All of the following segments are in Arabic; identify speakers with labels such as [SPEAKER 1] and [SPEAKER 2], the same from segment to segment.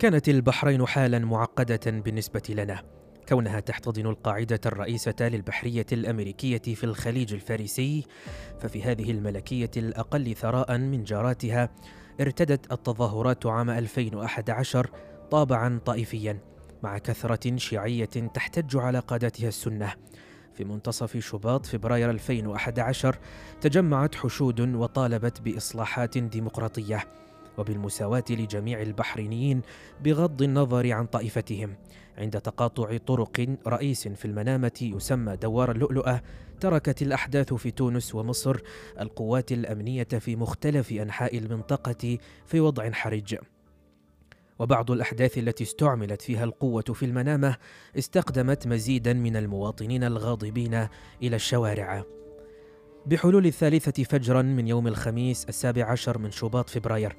[SPEAKER 1] كانت البحرين حالا معقدة بالنسبة لنا. كونها تحتضن القاعدة الرئيسة للبحرية الأمريكية في الخليج الفارسي ففي هذه الملكية الأقل ثراء من جاراتها ارتدت التظاهرات عام 2011 طابعا طائفيا مع كثرة شيعية تحتج على قادتها السنة. في منتصف شباط فبراير 2011 تجمعت حشود وطالبت بإصلاحات ديمقراطية. وبالمساواة لجميع البحرينيين بغض النظر عن طائفتهم. عند تقاطع طرق رئيس في المنامة يسمى دوار اللؤلؤة تركت الأحداث في تونس ومصر القوات الأمنية في مختلف أنحاء المنطقة في وضع حرج. وبعض الأحداث التي استعملت فيها القوة في المنامة استقدمت مزيدا من المواطنين الغاضبين إلى الشوارع. بحلول الثالثة فجرا من يوم الخميس السابع عشر من شباط فبراير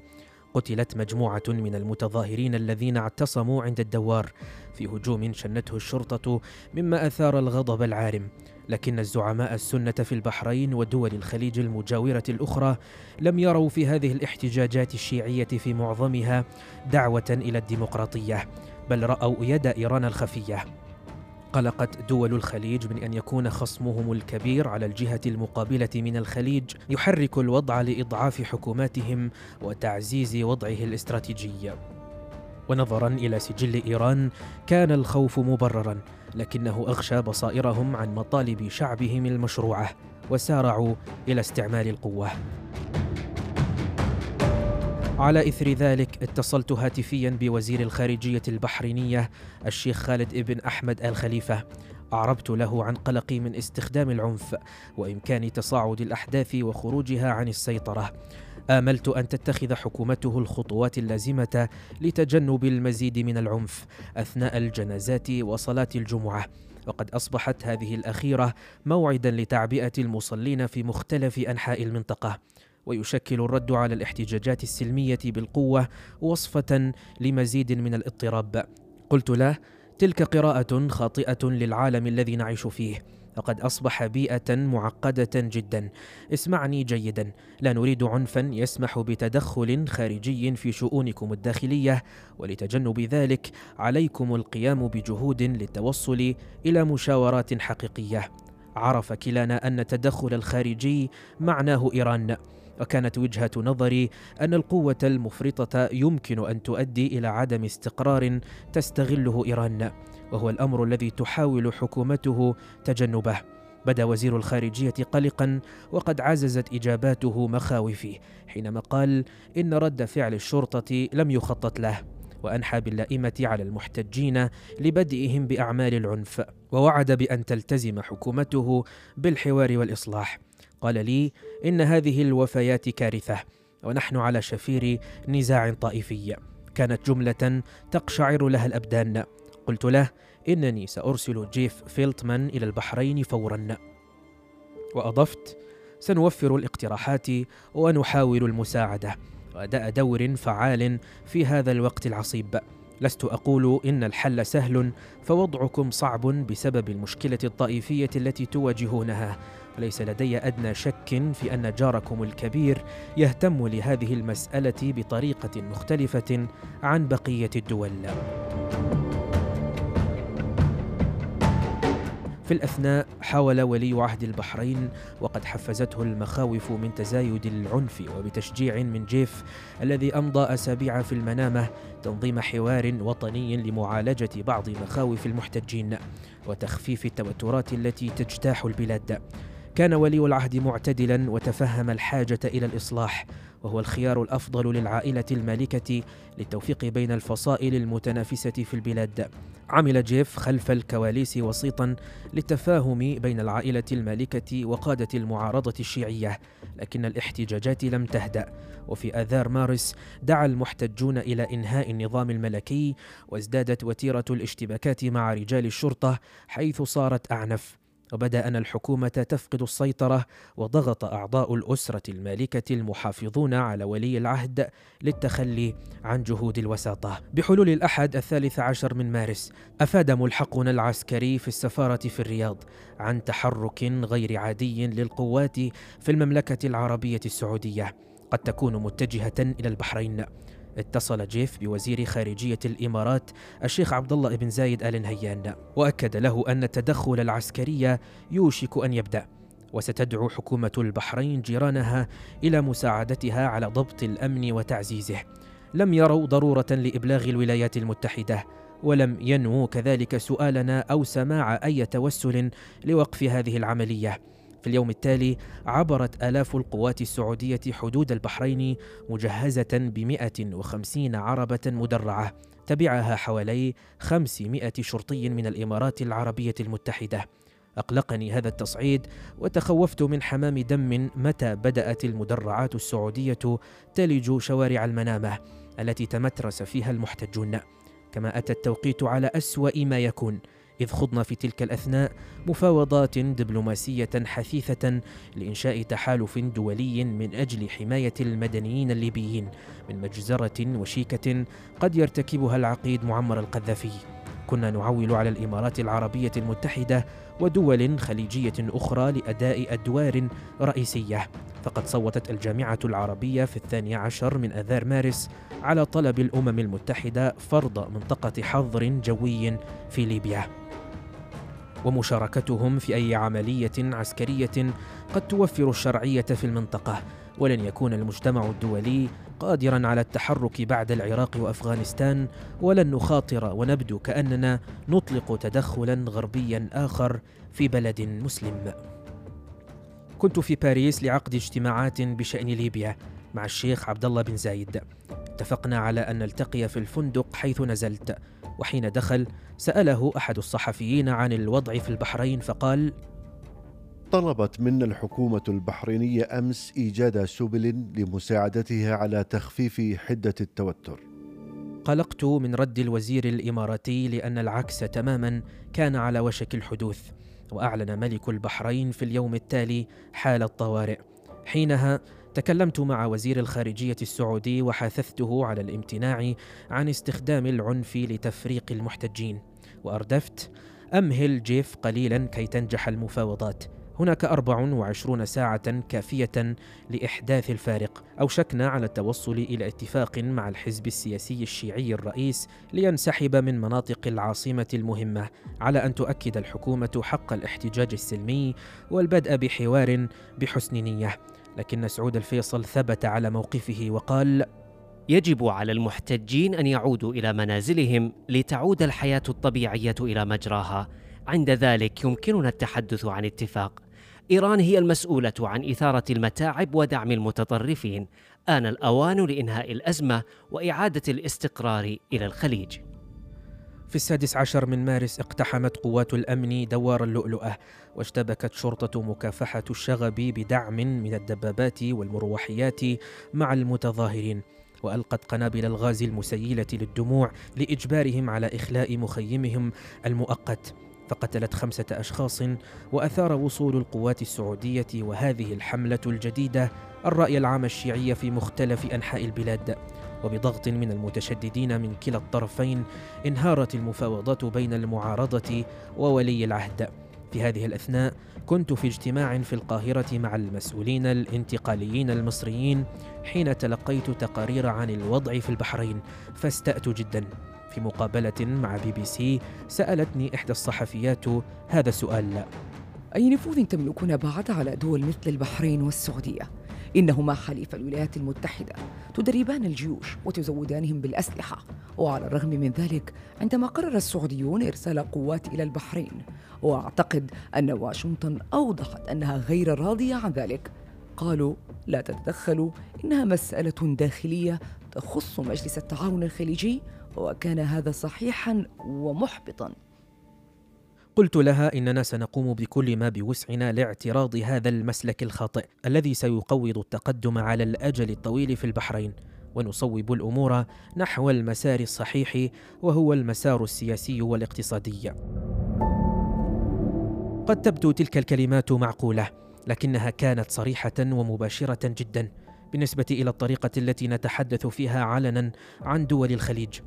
[SPEAKER 1] قتلت مجموعة من المتظاهرين الذين اعتصموا عند الدوار في هجوم شنته الشرطة مما أثار الغضب العارم. لكن الزعماء السنة في البحرين ودول الخليج المجاورة الأخرى لم يروا في هذه الاحتجاجات الشيعية في معظمها دعوة إلى الديمقراطية بل رأوا يد إيران الخفية. قلقت دول الخليج من أن يكون خصمهم الكبير على الجهة المقابلة من الخليج يحرك الوضع لإضعاف حكوماتهم وتعزيز وضعه الاستراتيجي. ونظرا إلى سجل إيران كان الخوف مبررا لكنه أغشى بصائرهم عن مطالب شعبهم المشروعة وسارعوا إلى استعمال القوة. على إثر ذلك اتصلت هاتفيا بوزير الخارجية البحرينية الشيخ خالد ابن أحمد الخليفة أعربت له عن قلقي من استخدام العنف وإمكان تصاعد الأحداث وخروجها عن السيطرة. آملت أن تتخذ حكومته الخطوات اللازمة لتجنب المزيد من العنف أثناء الجنازات وصلاة الجمعة. وقد أصبحت هذه الأخيرة موعدا لتعبئة المصلين في مختلف أنحاء المنطقة. ويشكل الرد على الاحتجاجات السلمية بالقوة وصفة لمزيد من الاضطراب. قلت له تلك قراءة خاطئة للعالم الذي نعيش فيه. فقد أصبح بيئة معقدة جدا. اسمعني جيدا. لا نريد عنفا يسمح بتدخل خارجي في شؤونكم الداخلية. ولتجنب ذلك عليكم القيام بجهود للتوصل إلى مشاورات حقيقية. عرف كلانا أن التدخل الخارجي معناه إيران. وكانت وجهة نظري أن القوة المفرطة يمكن أن تؤدي إلى عدم استقرار تستغله إيران وهو الأمر الذي تحاول حكومته تجنبه. بدا وزير الخارجية قلقا وقد عززت إجاباته مخاوفي حينما قال إن رد فعل الشرطة لم يخطط له وأنحى باللائمة على المحتجين لبدئهم بأعمال العنف. ووعد بأن تلتزم حكومته بالحوار والإصلاح. قال لي إن هذه الوفيات كارثة ونحن على شفير نزاع طائفي. كانت جملة تقشعر لها الأبدان. قلت له إنني سأرسل جيف فيلتمان إلى البحرين فورا. وأضفت سنوفر الاقتراحات ونحاول المساعدة. وأداء دور فعال في هذا الوقت العصيب. لست أقول إن الحل سهل فوضعكم صعب بسبب المشكلة الطائفية التي تواجهونها. وليس لدي أدنى شك في أن جاركم الكبير يهتم لهذه المسألة بطريقة مختلفة عن بقية الدول؟ في الأثناء حاول ولي عهد البحرين وقد حفزته المخاوف من تزايد العنف وبتشجيع من جيف الذي أمضى أسابيع في المنامة تنظيم حوار وطني لمعالجة بعض مخاوف المحتجين وتخفيف التوترات التي تجتاح البلاد. كان ولي العهد معتدلا وتفهم الحاجة إلى الإصلاح وهو الخيار الأفضل للعائلة المالكة للتوفيق بين الفصائل المتنافسة في البلاد. عمل جيف خلف الكواليس وسيطا للتفاهم بين العائلة المالكة وقادة المعارضة الشيعية لكن الاحتجاجات لم تهدأ. وفي آذار مارس دعا المحتجون إلى إنهاء النظام الملكي وازدادت وتيرة الاشتباكات مع رجال الشرطة حيث صارت أعنف. وبدا ان الحكومة تفقد السيطرة وضغط أعضاء الأسرة المالكة المحافظون على ولي العهد للتخلي عن جهود الوساطة. بحلول الأحد الثالث عشر من مارس أفاد ملحقنا العسكري في السفارة في الرياض عن تحرك غير عادي للقوات في المملكة العربية السعودية. قد تكون متجهة إلى البحرين. اتصل جيف بوزير خارجية الإمارات الشيخ عبد الله بن زايد آل نهيان وأكد له أن التدخل العسكري يوشك أن يبدأ وستدعو حكومة البحرين جيرانها إلى مساعدتها على ضبط الأمن وتعزيزه. لم يروا ضرورة لإبلاغ الولايات المتحدة ولم ينووا كذلك سؤالنا أو سماع أي توسل لوقف هذه العملية. في اليوم التالي عبرت آلاف القوات السعودية حدود البحرين مجهزة بمئة وخمسين عربة مدرعة تبعها حوالي خمسمائة شرطي من الإمارات العربية المتحدة. أقلقني هذا التصعيد وتخوفت من حمام دم متى بدأت المدرعات السعودية تلج شوارع المنامة التي تمترس فيها المحتجون. كما أتى التوقيت على أسوأ ما يكون إذ خضنا في تلك الأثناء مفاوضات دبلوماسية حثيثة لإنشاء تحالف دولي من أجل حماية المدنيين الليبيين من مجزرة وشيكة قد يرتكبها العقيد معمر القذافي. كنا نعول على الإمارات العربية المتحدة ودول خليجية أخرى لأداء أدوار رئيسية. فقد صوتت الجامعة العربية في الثاني عشر من آذار مارس على طلب الأمم المتحدة فرض منطقة حظر جوي في ليبيا. ومشاركتهم في أي عملية عسكرية قد توفر الشرعية في المنطقة ولن يكون المجتمع الدولي قادرا على التحرك بعد العراق وأفغانستان ولن نخاطر ونبدو كأننا نطلق تدخلا غربيا آخر في بلد مسلم. كنت في باريس لعقد اجتماعات بشأن ليبيا مع الشيخ عبد الله بن زايد. اتفقنا على أن نلتقي في الفندق حيث نزلت. وحين دخل سأله أحد الصحفيين عن الوضع في البحرين فقال
[SPEAKER 2] طلبت منا الحكومة البحرينية أمس إيجاد سبل لمساعدتها على تخفيف حدة التوتر.
[SPEAKER 1] قلقت من رد الوزير الإماراتي لأن العكس تماما كان على وشك الحدوث، وأعلن ملك البحرين في اليوم التالي حالة طوارئ. حينها تكلمت مع وزير الخارجية السعودي وحثثته على الامتناع عن استخدام العنف لتفريق المحتجين، وأردفت: أمهل جيف قليلا كي تنجح المفاوضات. هناك 24 ساعة كافية لإحداث الفارق أوشكنا على التوصل إلى اتفاق مع الحزب السياسي الشيعي الرئيس لينسحب من مناطق العاصمة المهمة على أن تؤكد الحكومة حق الاحتجاج السلمي والبدء بحوار بحسن نية. لكن سعود الفيصل ثبت على موقفه وقال
[SPEAKER 3] يجب على المحتجين أن يعودوا إلى منازلهم لتعود الحياة الطبيعية إلى مجراها. عند ذلك يمكننا التحدث عن اتفاق. إيران هي المسؤولة عن إثارة المتاعب ودعم المتطرفين. آن الأوان لإنهاء الأزمة وإعادة الاستقرار إلى الخليج.
[SPEAKER 1] في السادس عشر من مارس اقتحمت قوات الأمن دوار اللؤلؤة واشتبكت شرطة مكافحة الشغب بدعم من الدبابات والمروحيات مع المتظاهرين. وألقت قنابل الغاز المسيلة للدموع لإجبارهم على إخلاء مخيمهم المؤقت. فقتلت خمسة أشخاص وأثار وصول القوات السعودية وهذه الحملة الجديدة الرأي العام الشيعي في مختلف أنحاء البلاد. وبضغط من المتشددين من كلا الطرفين انهارت المفاوضات بين المعارضة وولي العهد في هذه الأثناء كنت في اجتماع في القاهرة مع المسؤولين الانتقاليين المصريين حين تلقيت تقارير عن الوضع في البحرين فاستأت جدا في مقابلة مع بي بي سي سألتني إحدى الصحفيات هذا السؤال
[SPEAKER 4] أي نفوذ تملكون بعد على دول مثل البحرين والسعودية؟ إنهما حليف الولايات المتحدة تدربان الجيوش وتزودانهم بالأسلحة. وعلى الرغم من ذلك عندما قرر السعوديون إرسال قوات إلى البحرين وأعتقد أن واشنطن أوضحت أنها غير راضية عن ذلك. قالوا لا تتدخلوا إنها مسألة داخلية تخص مجلس التعاون الخليجي وكان هذا صحيحا ومحبطا.
[SPEAKER 1] قلت لها إننا سنقوم بكل ما بوسعنا لاعتراض هذا المسلك الخاطئ الذي سيقوض التقدم على الأجل الطويل في البحرين ونصوب الأمور نحو المسار الصحيح وهو المسار السياسي والاقتصادي. قد تبدو تلك الكلمات معقولة لكنها كانت صريحة ومباشرة جدا بالنسبة إلى الطريقة التي نتحدث فيها علنا عن دول الخليج.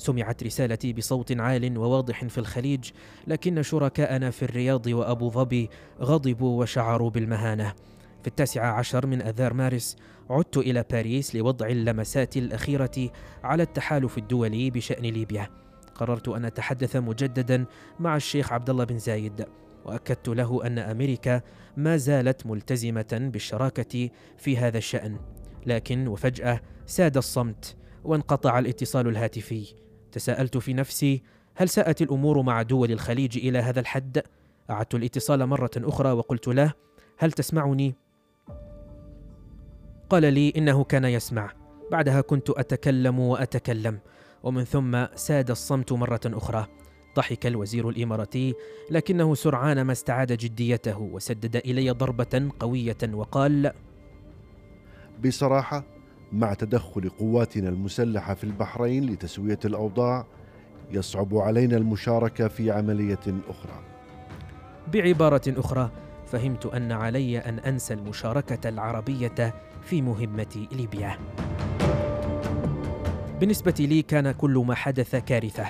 [SPEAKER 1] سمعت رسالتي بصوت عال وواضح في الخليج لكن شركاءنا في الرياض وأبو ظبي غضبوا وشعروا بالمهانة. في التاسع عشر من أذار مارس عدت إلى باريس لوضع اللمسات الأخيرة على التحالف الدولي بشأن ليبيا. قررت أن أتحدث مجددا مع الشيخ عبد الله بن زايد وأكدت له أن أمريكا ما زالت ملتزمة بالشراكة في هذا الشأن لكن وفجأة ساد الصمت وانقطع الاتصال الهاتفي. تساءلت في نفسي هل ساءت الأمور مع دول الخليج إلى هذا الحد؟ أعدت الاتصال مرة أخرى وقلت له هل تسمعني؟ قال لي إنه كان يسمع. بعدها كنت أتكلم وأتكلم ومن ثم ساد الصمت مرة أخرى. ضحك الوزير الإماراتي لكنه سرعان ما استعاد جديته وسدد إلي ضربة قوية وقال
[SPEAKER 2] بصراحة مع تدخل قواتنا المسلحة في البحرين لتسوية الأوضاع يصعب علينا المشاركة في عملية أخرى.
[SPEAKER 1] بعبارة أخرى فهمت أن علي أن أنسى المشاركة العربية في مهمة ليبيا. بالنسبة لي كان كل ما حدث كارثة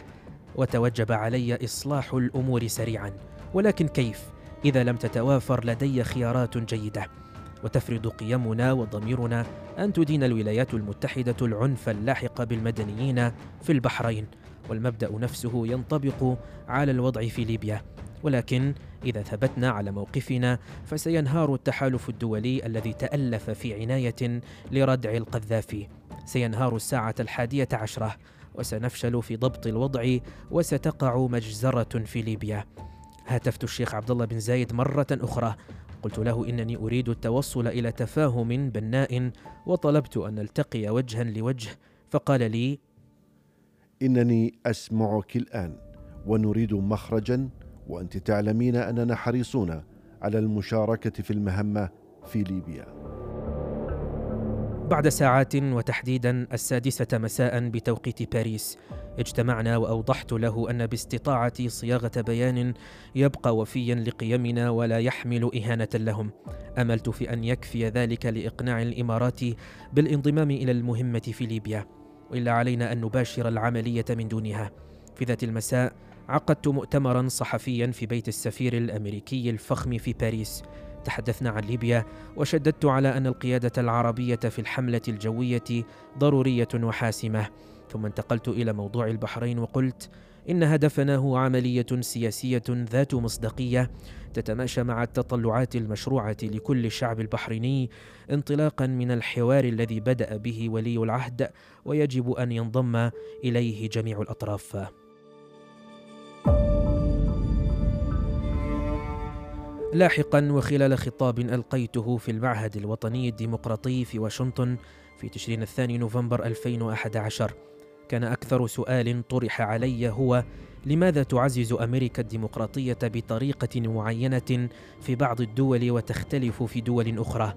[SPEAKER 1] وتوجب علي إصلاح الأمور سريعا. ولكن كيف؟ إذا لم تتوافر لدي خيارات جيدة. وتفرض قيمنا وضميرنا أن تدين الولايات المتحدة العنف اللاحق بالمدنيين في البحرين والمبدأ نفسه ينطبق على الوضع في ليبيا. ولكن إذا ثبتنا على موقفنا فسينهار التحالف الدولي الذي تألف في عناية لردع القذافي. سينهار الساعة الحادية عشرة وسنفشل في ضبط الوضع وستقع مجزرة في ليبيا. هاتفت الشيخ عبد الله بن زايد مرة أخرى. قلت له إنني أريد التوصل إلى تفاهم بناء وطلبت أن نلتقي وجها لوجه فقال لي
[SPEAKER 2] إنني أسمعك الآن ونريد مخرجا وأنت تعلمين أننا حريصون على المشاركة في المهمة في ليبيا.
[SPEAKER 1] بعد ساعات وتحديدا السادسة مساء بتوقيت باريس. اجتمعنا وأوضحت له أن باستطاعتي صياغة بيان يبقى وفيا لقيمنا ولا يحمل إهانة لهم. أملت في أن يكفي ذلك لإقناع الإمارات بالانضمام إلى المهمة في ليبيا. وإلا علينا أن نباشر العملية من دونها. في ذات المساء عقدت مؤتمرا صحفيا في بيت السفير الأمريكي الفخم في باريس. تحدثنا عن ليبيا وشددت على أن القيادة العربية في الحملة الجوية ضرورية وحاسمة. ثم انتقلت إلى موضوع البحرين وقلت إن هدفنا هو عملية سياسية ذات مصداقية تتماشى مع التطلعات المشروعة لكل الشعب البحريني انطلاقا من الحوار الذي بدأ به ولي العهد ويجب أن ينضم إليه جميع الأطراف. لاحقا وخلال خطاب ألقيته في المعهد الوطني الديمقراطي في واشنطن في تشرين الثاني نوفمبر 2011 كان أكثر سؤال طرح علي هو لماذا تعزز أمريكا الديمقراطية بطريقة معينة في بعض الدول وتختلف في دول أخرى؟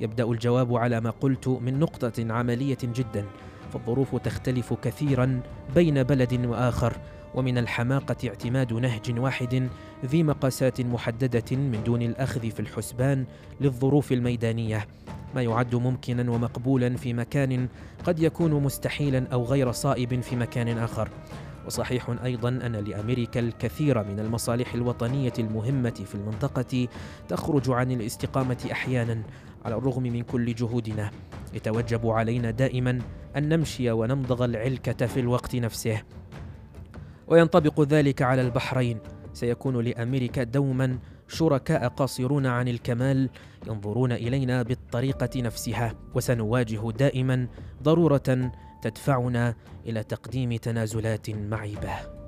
[SPEAKER 1] يبدأ الجواب على ما قلت من نقطة عملية جدا فالظروف تختلف كثيرا بين بلد وآخر ومن الحماقة اعتماد نهج واحد ذي مقاسات محددة من دون الأخذ في الحسبان للظروف الميدانية ما يعد ممكنا ومقبولا في مكان قد يكون مستحيلا أو غير صائب في مكان آخر. وصحيح أيضا أن لأمريكا الكثير من المصالح الوطنية المهمة في المنطقة تخرج عن الاستقامة أحيانا على الرغم من كل جهودنا. يتوجب علينا دائما أن نمشي ونمضغ العلكة في الوقت نفسه. وينطبق ذلك على البحرين. سيكون لأمريكا دوما شركاء قاصرون عن الكمال ينظرون إلينا بالطريقة نفسها وسنواجه دائما ضرورة تدفعنا إلى تقديم تنازلات معيبة.